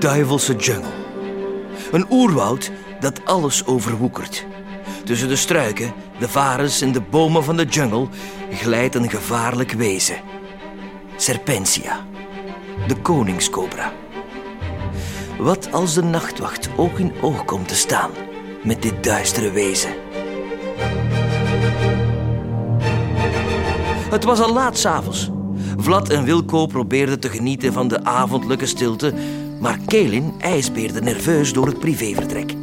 duivelse jungle. Een oerwoud dat alles overwoekert. Tussen de struiken, de varens en de bomen van de jungle glijdt een gevaarlijk wezen. Serpentia, de koningscobra. Wat als de nachtwacht oog in oog komt te staan met dit duistere wezen? Het was al laat s'avonds. Vlad en Wilco probeerden te genieten van de avondelijke stilte, maar Kelin ijsbeerde nerveus door het privévertrek.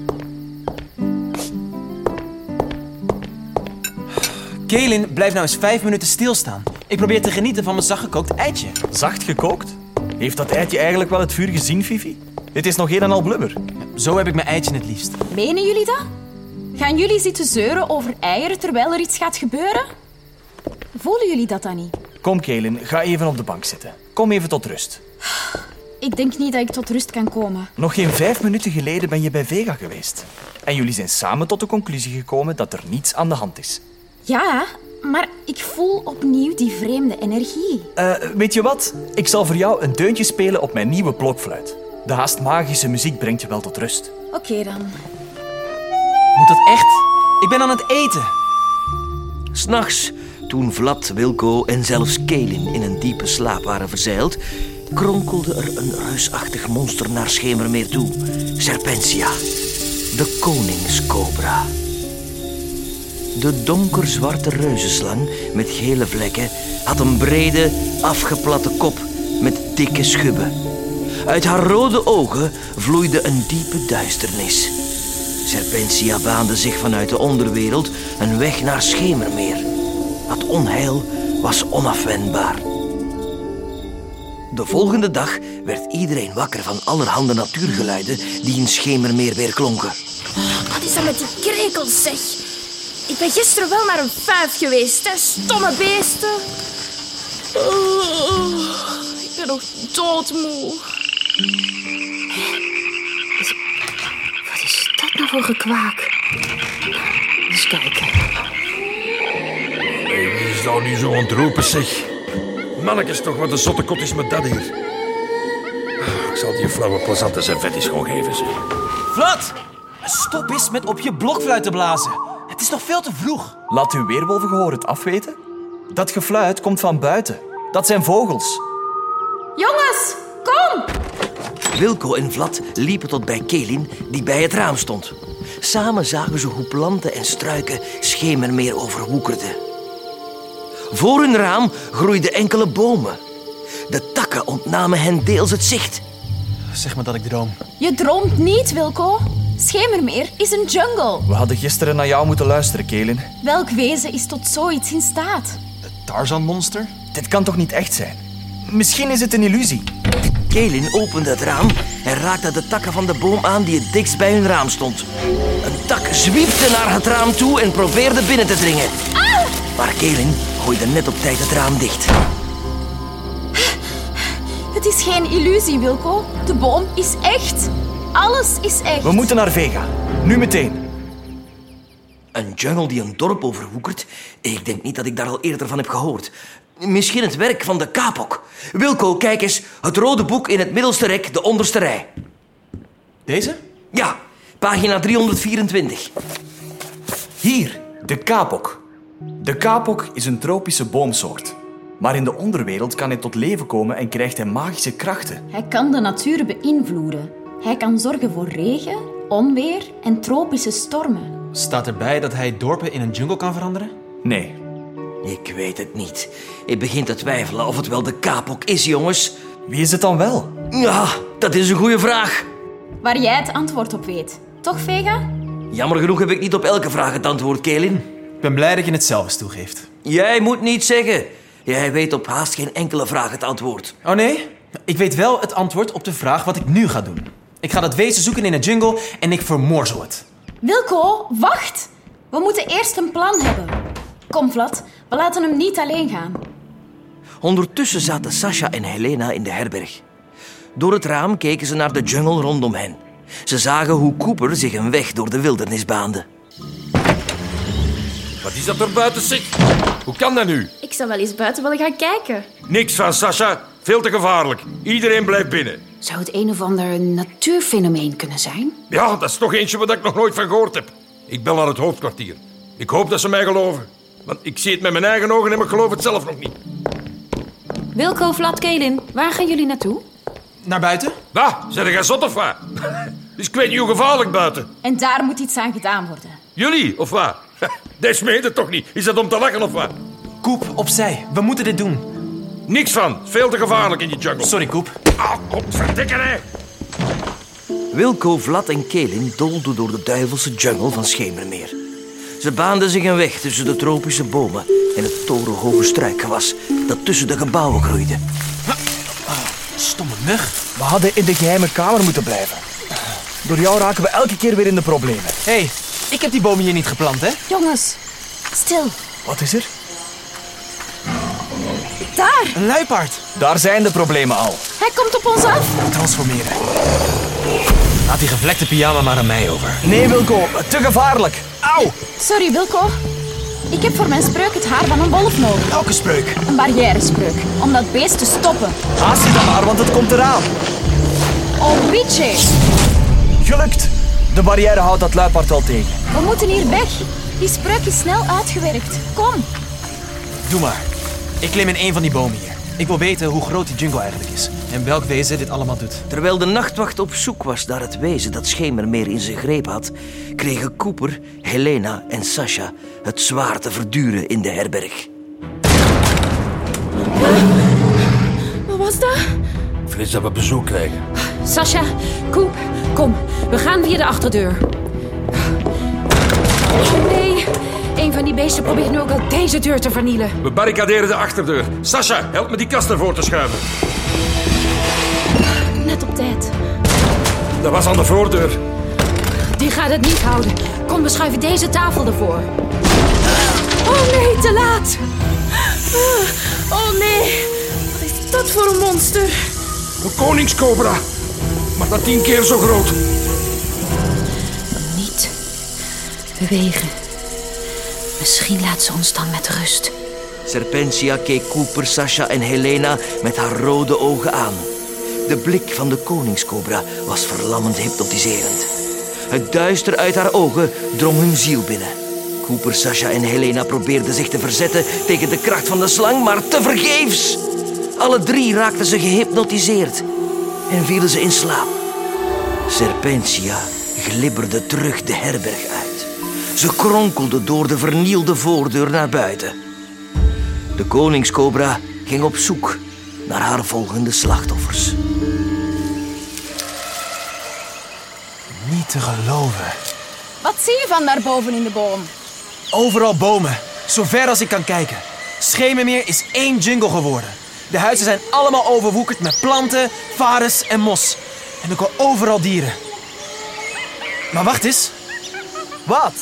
Kelin, blijf nou eens vijf minuten stilstaan. Ik probeer te genieten van mijn zachtgekookt eitje. Zacht gekookt? Heeft dat eitje eigenlijk wel het vuur gezien, Fifi? Dit is nog een en al blubber. Zo heb ik mijn eitje het liefst. Menen jullie dat? Gaan jullie zitten zeuren over eieren terwijl er iets gaat gebeuren? Voelen jullie dat dan niet? Kom, Kelin, ga even op de bank zitten. Kom even tot rust. Ik denk niet dat ik tot rust kan komen. Nog geen vijf minuten geleden ben je bij Vega geweest. En jullie zijn samen tot de conclusie gekomen dat er niets aan de hand is. Ja, maar ik voel opnieuw die vreemde energie. Eh, weet je wat? Ik zal voor jou een deuntje spelen op mijn nieuwe blokfluit. De haast magische muziek brengt je wel tot rust. Oké dan. Moet dat echt? Ik ben aan het eten. S'nachts, toen Vlad, Wilco en zelfs Kelin in een diepe slaap waren verzeild, kronkelde er een reusachtig monster naar Schemermeer toe. Serpentia, de koningscobra. De donkerzwarte reuzenslang met gele vlekken had een brede, afgeplatte kop met dikke schubben. Uit haar rode ogen vloeide een diepe duisternis. Serpentia baande zich vanuit de onderwereld een weg naar Schemermeer. Het onheil was onafwendbaar. De volgende dag werd iedereen wakker van allerhande natuurgeluiden die in Schemermeer weer klonken. Wat is dat met die krekels, zeg? Ik ben gisteren wel naar een vijf geweest, hè. Stomme beesten. Oh, ik ben nog doodmoe. Wat is dat nou voor gekwaak? Eens kijken. Hey, wie is daar nu zo aan het roepen, zeg? Mannekes toch, wat een zotte kot is met dat hier. Ah, Ik zal die flauwe plezante servetjes gewoon geven, zeg. Vlad! Stop eens met op je blokfluit te blazen. Het is nog veel te vroeg. Laat uw weerwolvengehoor het afweten. Dat gefluit komt van buiten. Dat zijn vogels. Jongens, kom! Wilco en Vlad liepen tot bij Kelin, die bij het raam stond. Samen zagen ze hoe planten en struiken Schemermeer overwoekerden. Voor hun raam groeiden enkele bomen. De takken ontnamen hen deels het zicht. Zeg maar dat ik droom. Je droomt niet, Wilco. Schemermeer is een jungle. We hadden gisteren naar jou moeten luisteren, Kelin. Welk wezen is tot zoiets in staat? Het Tarzan-monster? Dit kan toch niet echt zijn? Misschien is het een illusie. Kelin opende het raam en raakte de takken van de boom aan die het dichtst bij hun raam stond. Een tak zwiepte naar het raam toe en probeerde binnen te dringen. Maar Kelin gooide net op tijd het raam dicht. Het is geen illusie, Wilco. De boom is echt. Alles is echt. We moeten naar Vega. Nu meteen. Een jungle die een dorp overwoekert? Ik denk niet dat ik daar al eerder van heb gehoord. Misschien het werk van de kapok. Wilco, kijk eens. Het rode boek in het middelste rek, de onderste rij. Deze? Ja, pagina 324. Hier, de kapok. De kapok is een tropische boomsoort. Maar in de onderwereld kan hij tot leven komen en krijgt hij magische krachten. Hij kan de natuur beïnvloeden. Hij kan zorgen voor regen, onweer en tropische stormen. Staat erbij dat hij dorpen in een jungle kan veranderen? Nee, Ik weet het niet. Ik begin te twijfelen of het wel de kapok is, jongens. wie is het dan wel? Ja, dat is een goede vraag. Waar jij het antwoord op weet. Toch, Vega? Jammer genoeg heb ik niet op elke vraag het antwoord, Kelin. Ik ben blij dat je het zelf eens toegeeft. Jij moet niet zeggen. Jij weet op haast geen enkele vraag het antwoord. Oh nee? Ik weet wel het antwoord op de vraag wat ik nu ga doen. Ik ga dat wezen zoeken in een jungle en ik vermoorzel het. Wilco, wacht! We moeten eerst een plan hebben. Kom, Vlad. We laten hem niet alleen gaan. Ondertussen zaten Sasha en Helena in de herberg. Door het raam keken ze naar de jungle rondom hen. Ze zagen hoe Cooper zich een weg door de wildernis baande. Wat is dat er buiten, zeg? Hoe kan dat nu? Ik zou wel eens buiten willen gaan kijken. Niks van, Sasha. Veel te gevaarlijk. Iedereen blijft binnen. Zou het een of ander natuurfenomeen kunnen zijn? Ja, dat is toch eentje waar ik nog nooit van gehoord heb. Ik bel naar het hoofdkwartier. Ik hoop dat ze mij geloven. Want ik zie het met mijn eigen ogen en ik geloof het zelf nog niet. Wilco, Vlad, Kelin, waar gaan jullie naartoe? Naar buiten? Bah, zijn jij zot of wat? Dus ik weet niet hoe gevaarlijk buiten. En daar moet iets aan gedaan worden. Jullie, of wat? Deze meent het toch niet? Is dat om te lachen of wat? Koep, opzij. We moeten dit doen. Niks van. Veel te gevaarlijk in die jungle. Sorry, Koep. Ah, godverdikke hè. Wilco, Vlad en Kelin doolden door de duivelse jungle van Schemermeer. Ze baanden zich een weg tussen de tropische bomen en het torenhoge struikgewas dat tussen de gebouwen groeide. Stomme mug. We hadden in de geheime kamer moeten blijven. Door jou raken we elke keer weer in de problemen. Hé, hey, ik heb die bomen hier niet geplant, hè? Jongens, stil. Wat is er? Daar, Een luipaard. Daar zijn de problemen al. hij komt op ons af. Transformeren. Laat die gevlekte pyjama maar aan mij over. Nee, Wilco, te gevaarlijk. Auw! Sorry, Wilco. Ik heb voor mijn spreuk het haar van een wolf nodig. Welke spreuk? Een barrièrespreuk. Om dat beest te stoppen. Haast je dan maar, want het komt eraan. Oh, Bietje. Gelukt. De barrière houdt dat luipaard wel tegen. We moeten hier weg. Die spreuk is snel uitgewerkt. Kom. Doe maar. Ik klim in een van die bomen hier. Ik wil weten hoe groot die jungle eigenlijk is. En welk wezen dit allemaal doet. Terwijl de nachtwacht op zoek was naar het wezen dat Schemermeer in zijn greep had, kregen Cooper, Helena en Sasha het zwaar te verduren in de herberg. Wat was dat? Vrees dat we bezoek krijgen. Sasha, Koep, kom. We gaan via de achterdeur. Oh nee, een van die beesten probeert nu ook al deze deur te vernielen. We barricaderen de achterdeur. Sasha, help me die kast ervoor te schuiven. Net op tijd. Dat was aan de voordeur. Die gaat het niet houden. Kom, we schuiven deze tafel ervoor. Oh nee, te laat. Oh nee. Wat is dat voor een monster? Een koningscobra. Maar dat tien keer zo groot. Niet bewegen. Misschien laat ze ons dan met rust. Serpentia keek Cooper, Sasha en Helena met haar rode ogen aan. De blik van de koningscobra was verlammend hypnotiserend. Het duister uit haar ogen drong hun ziel binnen. Cooper, Sasha en Helena probeerden zich te verzetten tegen de kracht van de slang, maar tevergeefs. Alle drie raakten ze gehypnotiseerd en vielen ze in slaap. Serpentia glibberde terug de herberg uit. Ze kronkelde door de vernielde voordeur naar buiten. De koningscobra ging op zoek naar haar volgende slachtoffers. Niet te geloven. Wat zie je van daarboven in de boom? Overal bomen. Zo ver als ik kan kijken. Schemermeer is één jungle geworden. De huizen zijn allemaal overwoekerd met planten, varens en mos. En ook al overal dieren. Maar wacht eens. Wat?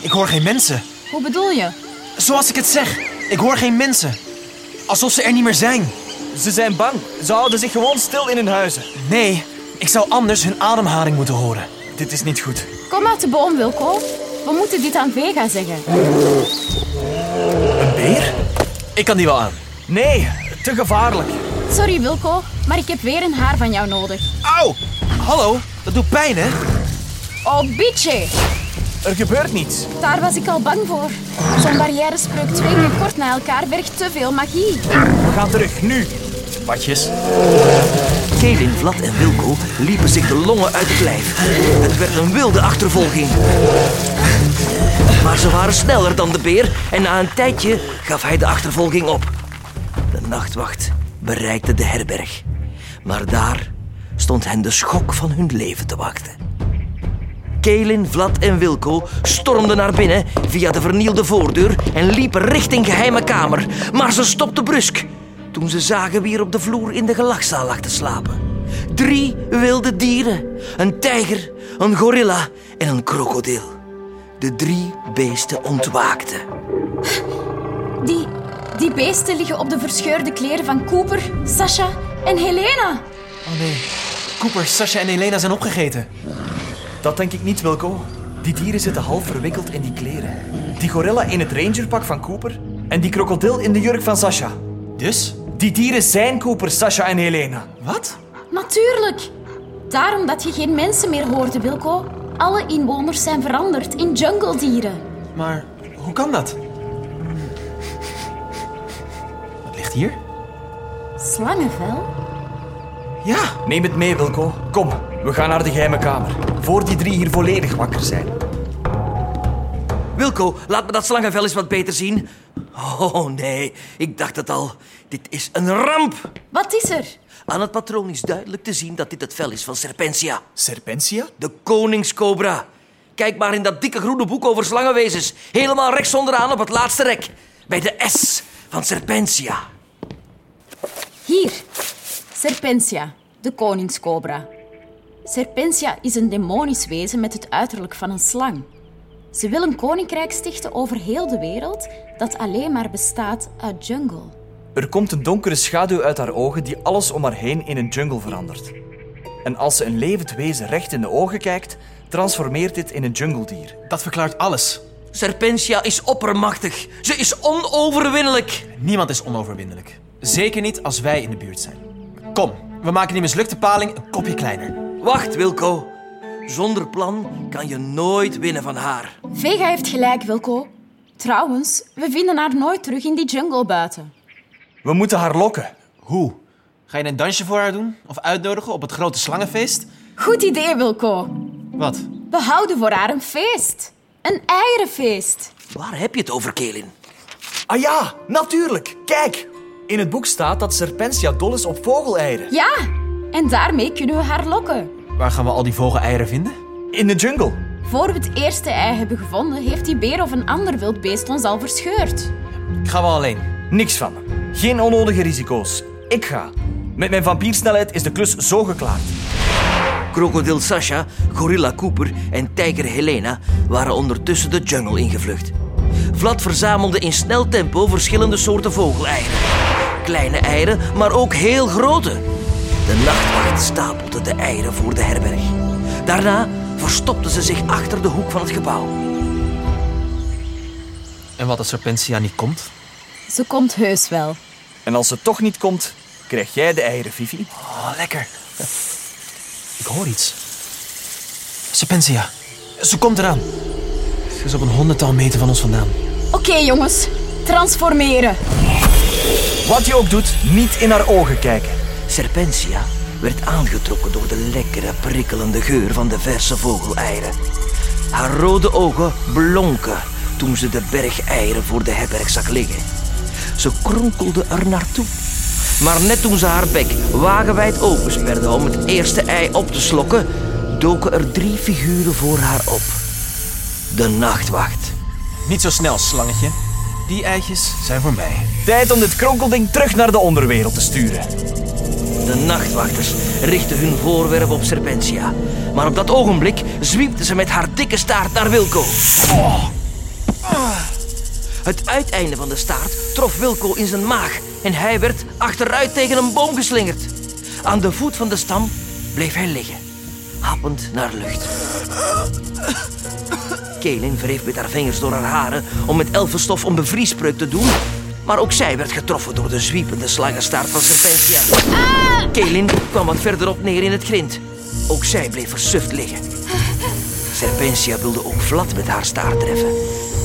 Ik hoor geen mensen. Hoe bedoel je? Zoals ik het zeg. Ik hoor geen mensen. Alsof ze er niet meer zijn. Ze zijn bang. Ze houden zich gewoon stil in hun huizen. Nee, ik zou anders hun ademhaling moeten horen. Dit is niet goed. Kom uit de boom, Wilco. We moeten dit aan Vega zeggen. Een beer? Ik kan die wel aan. Nee, te gevaarlijk. Sorry, Wilco, maar ik heb weer een haar van jou nodig. Auw! Hallo, dat doet pijn, hè? Oh, Bietje. Er gebeurt niets. Daar was ik al bang voor. Zo'n barrièrespreuk twee keer kort na elkaar vergt te veel magie. We gaan terug, nu. Watjes. Kelin, Vlad en Wilco liepen zich de longen uit het lijf. Het werd een wilde achtervolging. Maar ze waren sneller dan de beer en na een tijdje gaf hij de achtervolging op. Nachtwacht bereikte de herberg. Maar daar stond hen de schok van hun leven te wachten. Kelin, Vlad en Wilco stormden naar binnen via de vernielde voordeur en liepen richting geheime kamer. Maar ze stopten brusk toen ze zagen wie er op de vloer in de gelachzaal lag te slapen. Drie wilde dieren. Een tijger, een gorilla en een krokodil. De drie beesten ontwaakten. Die, die beesten liggen op de verscheurde kleren van Cooper, Sasha en Helena. Oh nee. Cooper, Sasha en Elena zijn opgegeten. Dat denk ik niet, Wilco. Die dieren zitten half verwikkeld in die kleren. Die gorilla in het rangerpak van Cooper en die krokodil in de jurk van Sasha. Dus? Die dieren zijn Cooper, Sasha en Helena. Wat? Natuurlijk. Daarom dat je geen mensen meer hoorde, Wilco. Alle inwoners zijn veranderd in jungledieren. Maar hoe kan dat? Ligt hier? Slangenvel? Ja, Neem het mee, Wilco. Kom, we gaan naar de geheime kamer. Voor die drie hier volledig wakker zijn. Wilco, laat me dat slangenvel eens wat beter zien. Oh nee, ik dacht het al. Dit is een ramp. Wat is er? Aan het patroon is duidelijk te zien dat dit het vel is van Serpentia, Serpentia? de koningscobra. Kijk maar in dat dikke groene boek over slangenwezens. Helemaal rechts onderaan op het laatste rek. Bij de S van Serpentia. Hier. Serpentia, de koningscobra. Serpentia is een demonisch wezen met het uiterlijk van een slang. Ze wil een koninkrijk stichten over heel de wereld dat alleen maar bestaat uit jungle. Er komt een donkere schaduw uit haar ogen die alles om haar heen in een jungle verandert. En als ze een levend wezen recht in de ogen kijkt, transformeert dit in een jungledier. dat verklaart alles. Serpentia is oppermachtig. Ze is onoverwinnelijk. Niemand is onoverwinnelijk. Zeker niet als wij in de buurt zijn. Kom, we maken die mislukte paling een kopje kleiner. Wacht, Wilco. Zonder plan kan je nooit winnen van haar. Vega heeft gelijk, Wilco. Trouwens, we vinden haar nooit terug in die jungle buiten. We moeten haar lokken. Hoe? Ga je een dansje voor haar doen? Of uitnodigen op het grote slangenfeest? Goed idee, Wilco. Wat? We houden voor haar een feest. Een eierenfeest. Waar heb je het over, Kelin? Ah ja, natuurlijk. Kijk. In het boek staat dat Serpentia dol is op vogeleieren. Ja, en daarmee kunnen we haar lokken. Waar gaan we al die vogeleieren vinden? In de jungle. Voor we het eerste ei hebben gevonden, heeft die beer of een ander wild beest ons al verscheurd. Ik ga wel alleen. Niks van. Geen onnodige risico's. Ik ga. Met mijn vampiersnelheid is de klus zo geklaard. Krokodil Sasha, Gorilla Cooper en tijger Helena waren ondertussen de jungle ingevlucht. Vlad verzamelde in snel tempo verschillende soorten vogeleieren. Kleine eieren, maar ook heel grote. De nachtwacht stapelde de eieren voor de herberg. Daarna verstopte ze zich achter de hoek van het gebouw. En wat als Serpentia niet komt? Ze komt heus wel. En als ze toch niet komt, krijg jij de eieren, Fifi. Oh, lekker. Ik hoor iets. Serpentia. Ze komt eraan. Ze is op een honderdtal meter van ons vandaan. Oké, jongens. Transformeren. Wat je ook doet, niet in haar ogen kijken. Serpentia werd aangetrokken door de lekkere, prikkelende geur van de verse vogeleieren. Haar rode ogen blonken toen ze de berg eieren voor de herberg zag liggen. Ze kronkelde er naartoe. Maar net toen ze haar bek wagenwijd opensperde om het eerste ei op te slokken, doken er drie figuren voor haar op. De nachtwacht. Niet zo snel, slangetje. Die eitjes zijn voor mij. Tijd om dit kronkelding terug naar de onderwereld te sturen. De nachtwachters richtten hun voorwerp op Serpentia. Maar op dat ogenblik zwiepte ze met haar dikke staart naar Wilco. Het uiteinde van de staart trof Wilco in zijn maag en hij werd achteruit tegen een boom geslingerd. Aan de voet van de stam bleef hij liggen, happend naar lucht. Kelin wreef met haar vingers door haar haren om met elfenstof een bevriespreuk te doen. Maar ook zij werd getroffen door de zwiepende slangenstaart van Serpentia. Kelin kwam wat verderop neer in het grind. Ook zij bleef versuft liggen. Serpentia wilde ook Vlad met haar staart treffen.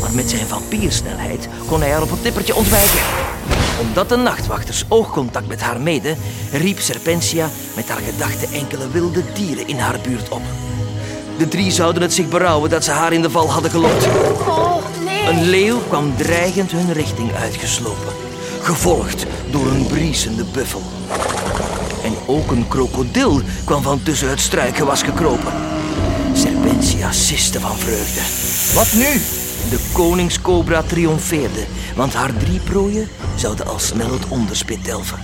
Maar met zijn vampiersnelheid kon hij haar op het nippertje ontwijken. Omdat de nachtwachters oogcontact met haar meden, riep Serpentia met haar gedachten enkele wilde dieren in haar buurt op. De drie zouden het zich berouwen dat ze haar in de val hadden gelokt. Oh, nee. Een leeuw kwam dreigend hun richting uitgeslopen, gevolgd door een briesende buffel. En ook een krokodil kwam van tussen het struikgewas gekropen. Serpentia siste van vreugde. Wat nu? De koningscobra triomfeerde, want haar drie prooien zouden al snel het onderspit delven.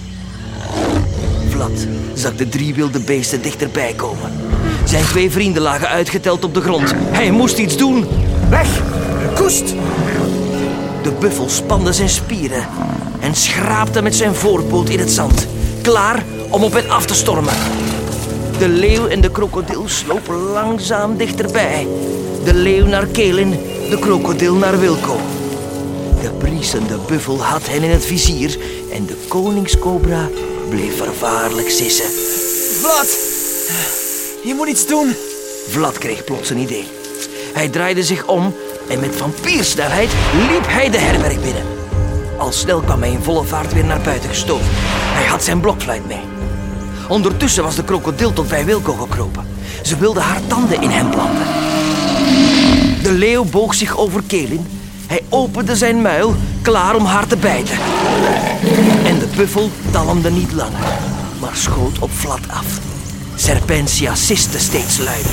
Vlad zag de drie wilde beesten dichterbij komen. Zijn twee vrienden lagen uitgeteld op de grond. Hij moest iets doen. Weg! Koest! De buffel spande zijn spieren en schraapte met zijn voorpoot in het zand, klaar om op hen af te stormen. De leeuw en de krokodil slopen langzaam dichterbij. De leeuw naar Kelin, de krokodil naar Wilco. De briesende buffel had hen in het vizier en de koningscobra bleef vervaarlijk sissen. Vlad! Je moet iets doen. Vlad kreeg plots een idee. Hij draaide zich om en met vampiersnelheid liep hij de herberg binnen. Al snel kwam hij in volle vaart weer naar buiten gestoven. Hij had zijn blokfluit mee. Ondertussen was de krokodil tot bij Wilco gekropen. Ze wilde haar tanden in hem planten. De leeuw boog zich over Kelin. Hij opende zijn muil, klaar om haar te bijten. En de buffel talmde niet langer, maar schoot op Vlad af. Serpentia siste steeds luider.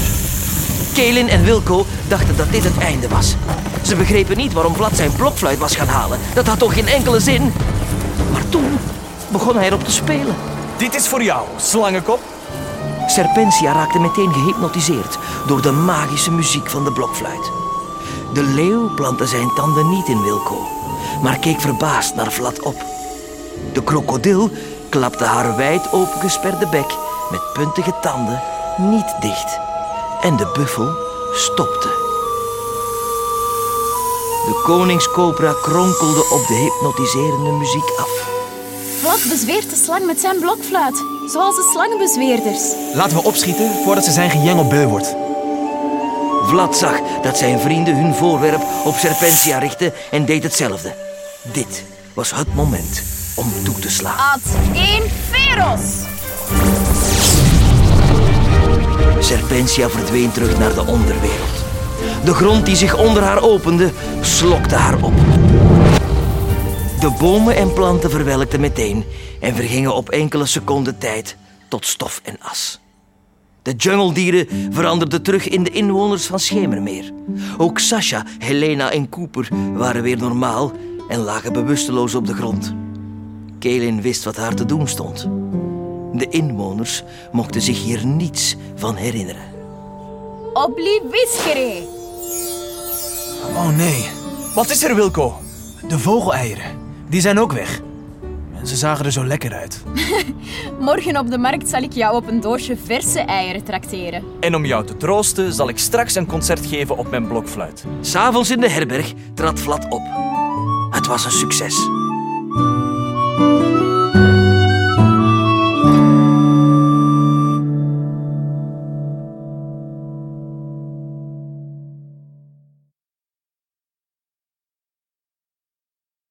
Kelin en Wilco dachten dat dit het einde was. Ze begrepen niet waarom Vlad zijn blokfluit was gaan halen. Dat had toch geen enkele zin? Maar toen begon hij erop te spelen. Dit is voor jou, slangenkop. Serpentia raakte meteen gehypnotiseerd door de magische muziek van de blokfluit. De leeuw plantte zijn tanden niet in Wilco, maar keek verbaasd naar Vlad op. De krokodil klapte haar wijd opengesperde bek met puntige tanden niet dicht. En de buffel stopte. De koningscobra kronkelde op de hypnotiserende muziek af. Vlad bezweert de slang met zijn blokfluit, zoals de slangenbezweerders. Laten we opschieten voordat ze zijn gejengel wordt. Vlad zag dat zijn vrienden hun voorwerp op Serpentia richtten en deed hetzelfde. Dit was het moment om toe te slaan. Ad inferos! Serpentia verdween terug naar de onderwereld. De grond die zich onder haar opende, slokte haar op. De bomen en planten verwelkten meteen en vergingen op enkele seconden tijd tot stof en as. De jungledieren veranderden terug in de inwoners van Schemermeer. Ook Sasha, Helena en Cooper waren weer normaal en lagen bewusteloos op de grond. Kaelin wist wat haar te doen stond. De inwoners mochten zich hier niets van herinneren. Obliviscere! Oh nee, Wat is er, Wilco? de vogeleieren. Die zijn ook weg. En ze zagen er zo lekker uit. Morgen op de markt zal ik jou op een doosje verse eieren trakteren. En om jou te troosten zal ik straks een concert geven op mijn blokfluit. S'avonds in de herberg trad Vlad op. Het was een succes.